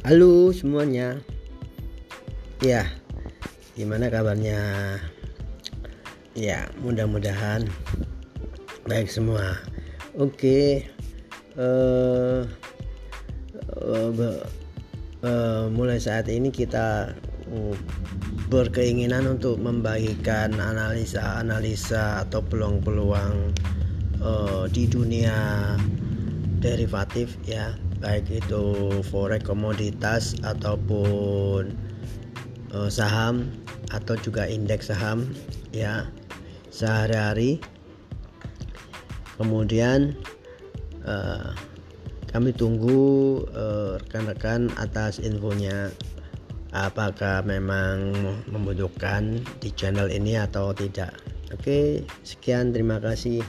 Halo semuanya. Ya, gimana kabarnya? Ya, mudah-mudahan baik semua. Oke. Uh, uh, uh, mulai saat ini kita uh, berkeinginan untuk membagikan analisa-analisa atau peluang-peluang uh, di dunia derivatif ya baik itu forex komoditas ataupun uh, saham atau juga indeks saham ya sehari-hari. Kemudian uh, kami tunggu rekan-rekan uh, atas infonya. Apakah memang membutuhkan di channel ini atau tidak? Oke sekian terima kasih